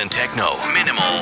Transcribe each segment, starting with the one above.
And techno, minimal,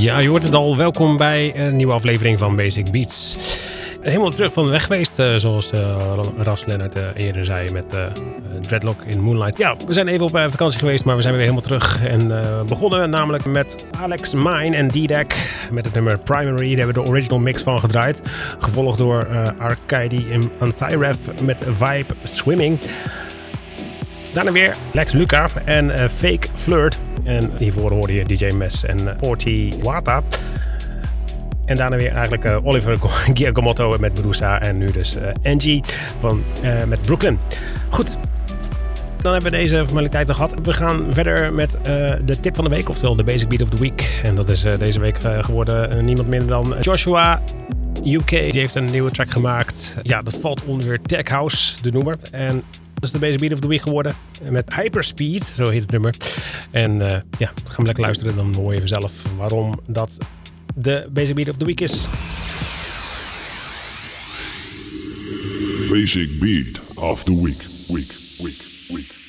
Ja, je hoort het al. Welkom bij een nieuwe aflevering van Basic Beats. Helemaal terug van de weg geweest, eh, zoals uh, Ras Lennart uh, eerder zei met Dreadlock in Moonlight. Ja, we zijn even op vakantie geweest, maar we zijn weer helemaal terug. En begonnen namelijk met Alex Mine en D-Deck met het nummer Primary. Daar hebben we de original mix van gedraaid. Gevolgd door Arcady en Anthyref met Vibe Swimming. Daarna weer Lex Luca en Fake Flirt. En hiervoor hoorde je DJ Mes en Porty Wata. En daarna weer eigenlijk uh, Oliver Giacomotto met Medusa. En nu dus uh, Angie van, met Brooklyn. Goed, dan hebben we deze formaliteiten gehad. We gaan verder met de tip van de week, oftewel de Basic Beat of the Week. En dat is deze week geworden niemand minder dan Joshua UK. Die heeft een nieuwe track gemaakt. Ja, dat valt onder Tech House, de noemer. En is de Basic Beat of the Week geworden. Met Hyperspeed, zo heet het nummer. En ja, gaan we lekker luisteren. Dan hoor je even zelf waarom dat de Basic Beat of the Week is. Basic Beat of the Week, week, week.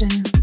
Session.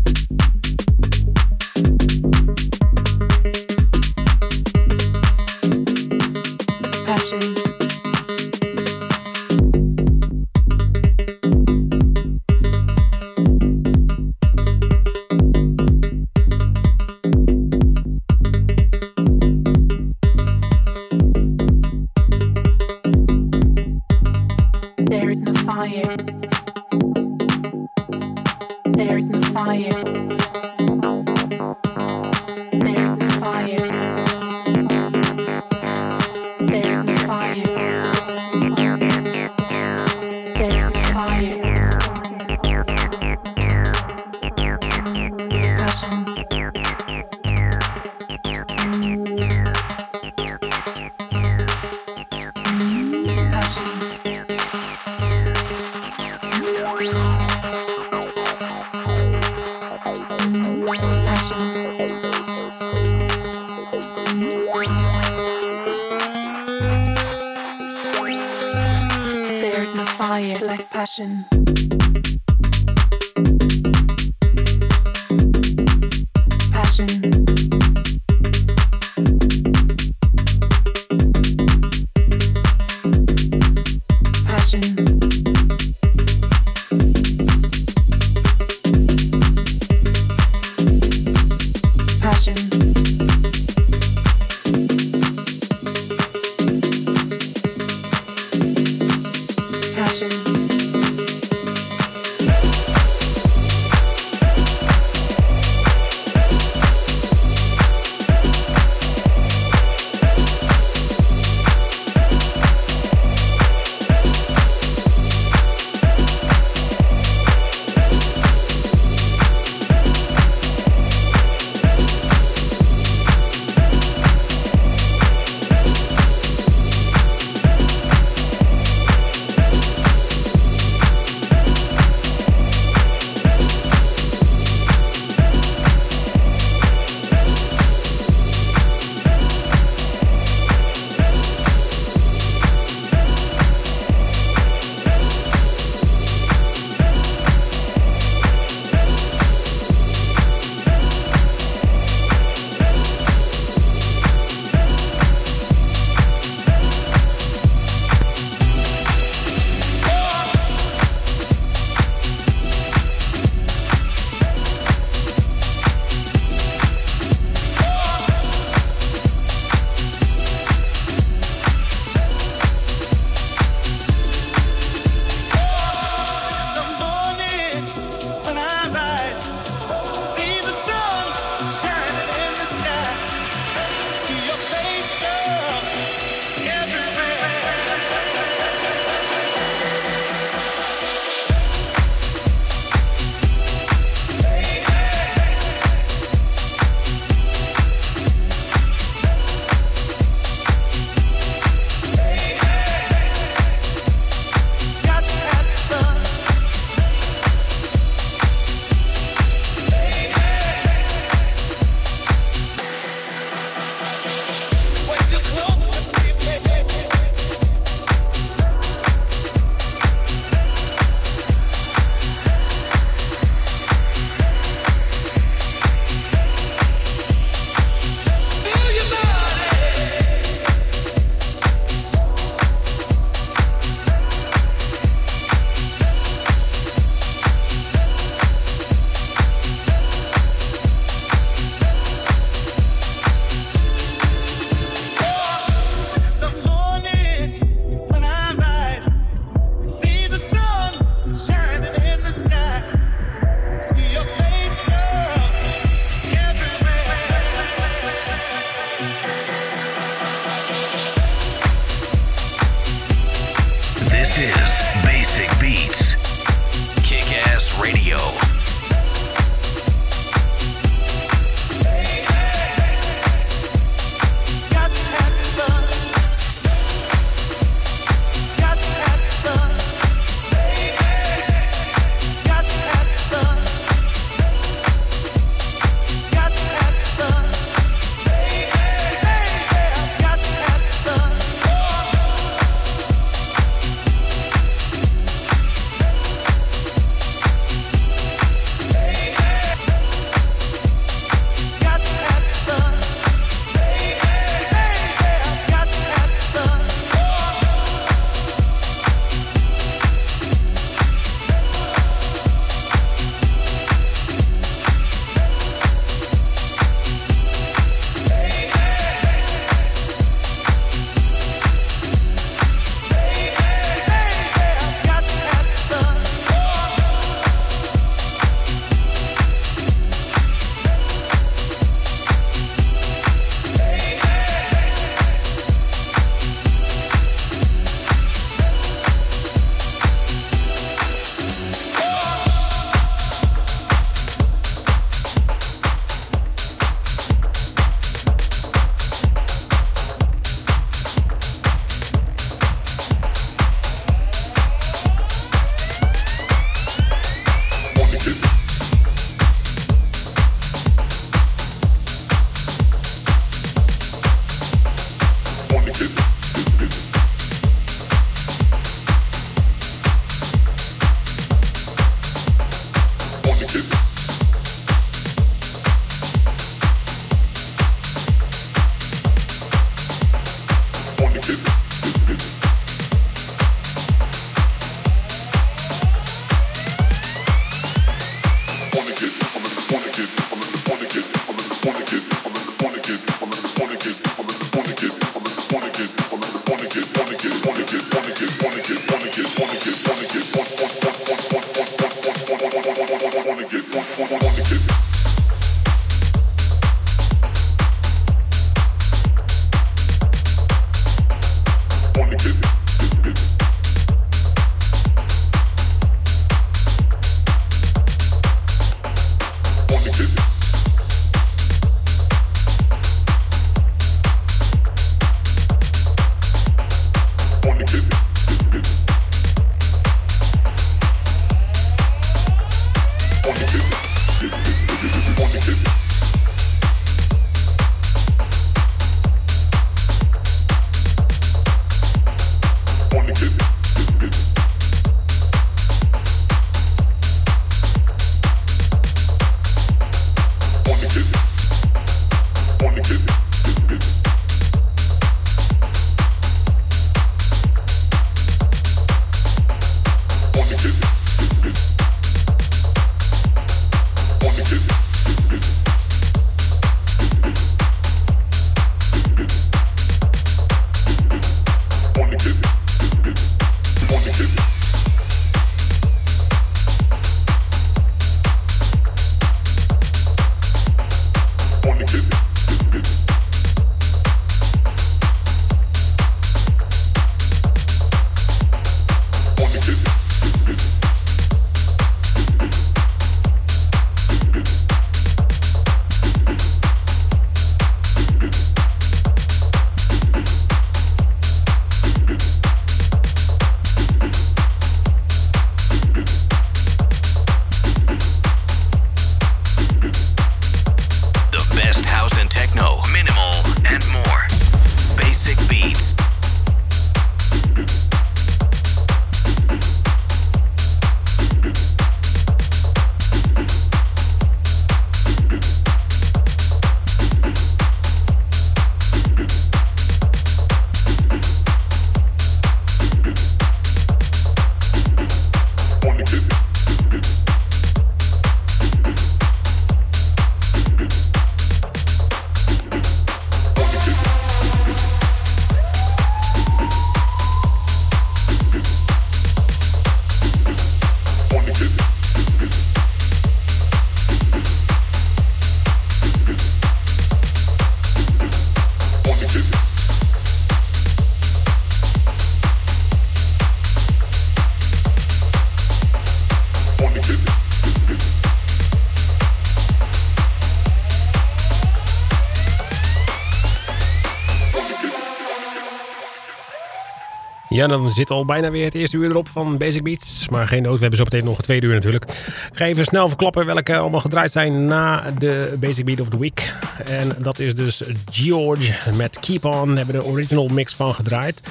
Ja, dan zit al bijna weer het eerste uur erop van Basic Beats. Maar geen nood, we hebben zo meteen nog een tweede uur natuurlijk. Ik ga even snel verklappen welke allemaal gedraaid zijn na de Basic Beat of the Week. En dat is dus George met Keep On. hebben de original mix van gedraaid.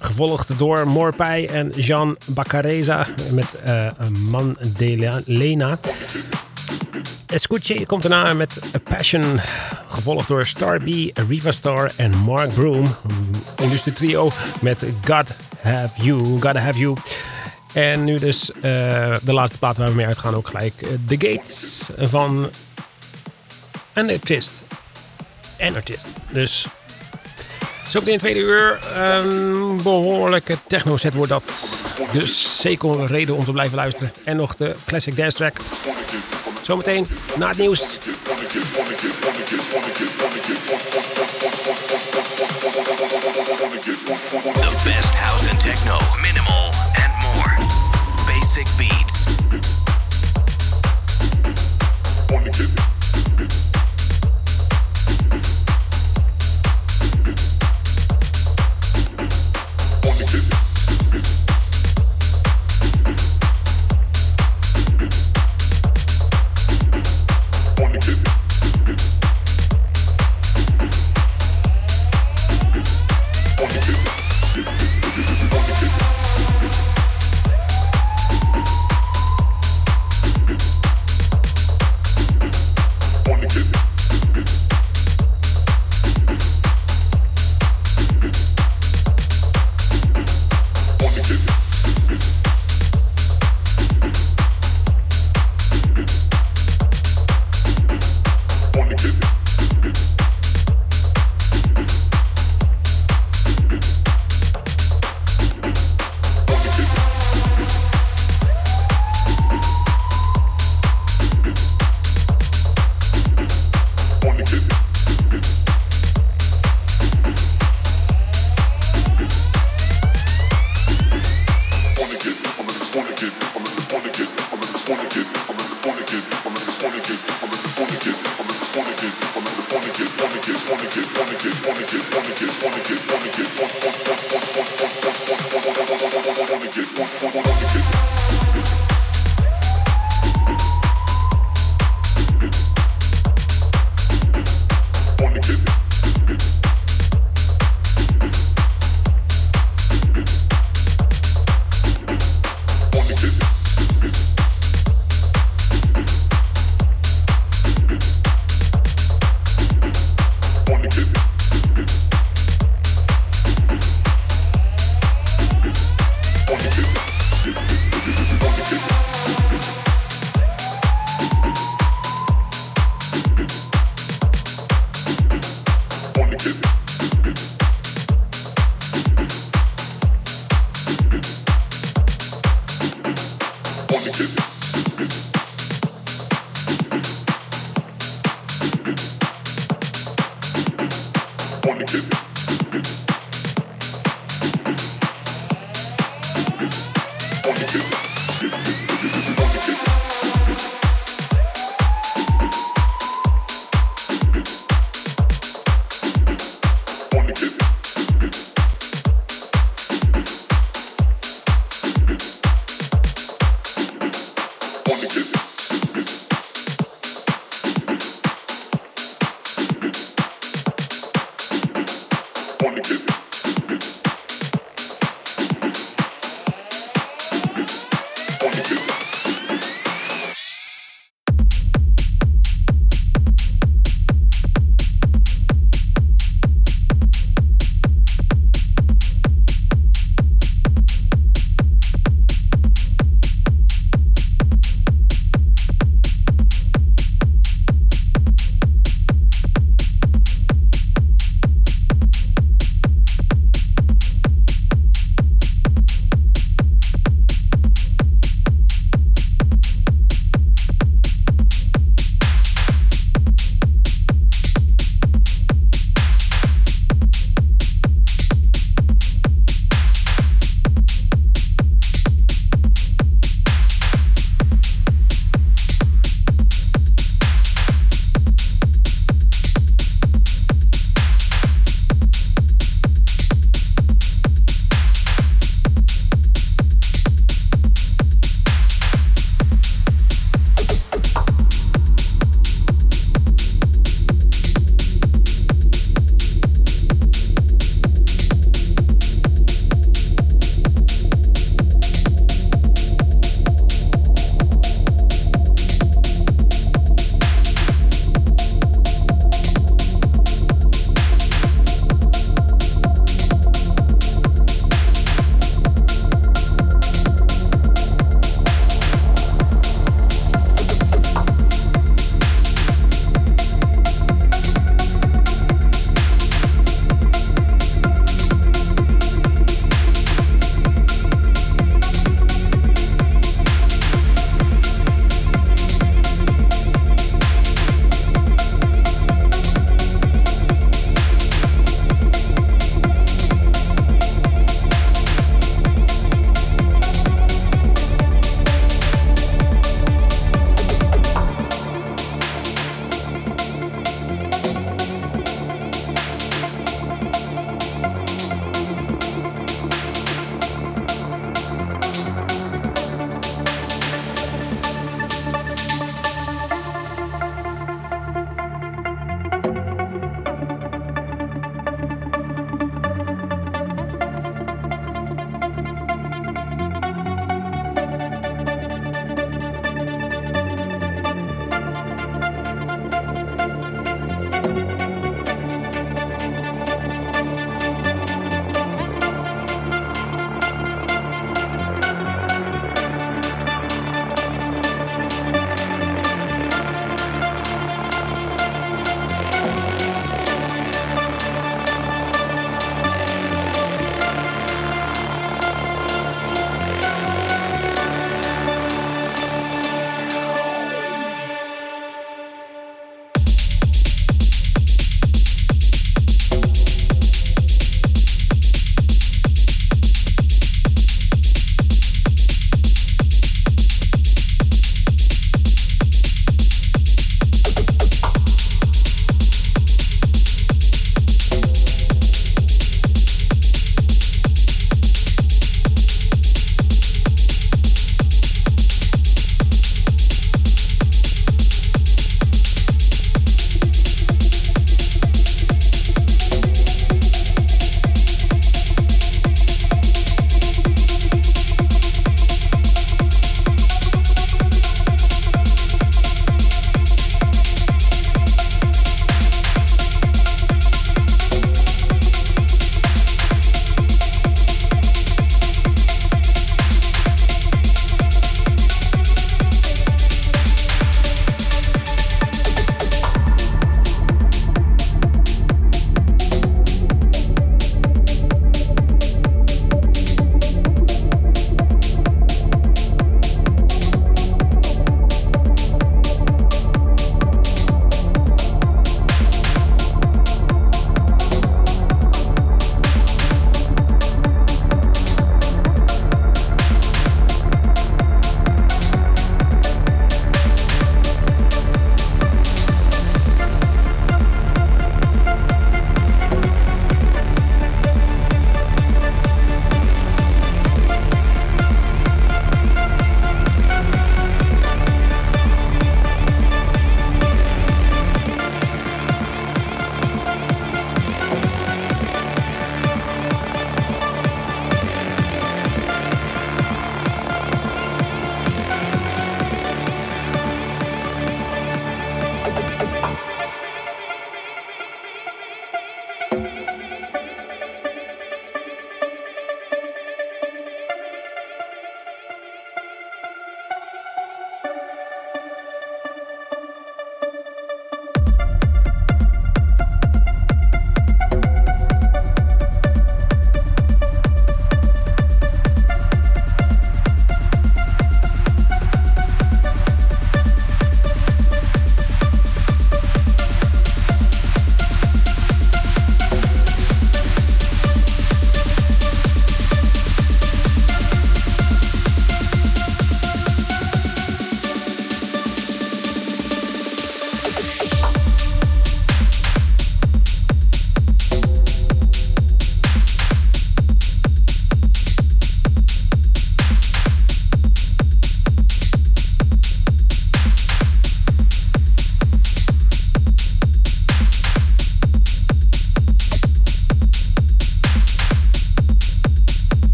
Gevolgd door Morpij en Jean Baccareza met uh, Man de Lena. Escuche komt daarna met A Passion, gevolgd door Star B, Riva Star en Mark Broom. Industrie trio met God Have You, Gotta Have You. En nu dus uh, de laatste plaat waar we mee uitgaan ook gelijk. Uh, The Gates van. En artist. Dus zo in het tweede uur een behoorlijke techno set wordt dat. Dus zeker een reden om te blijven luisteren. En nog de classic dance track. Zometeen na het nieuws. The best house and techno, minimal and more. Basic beats.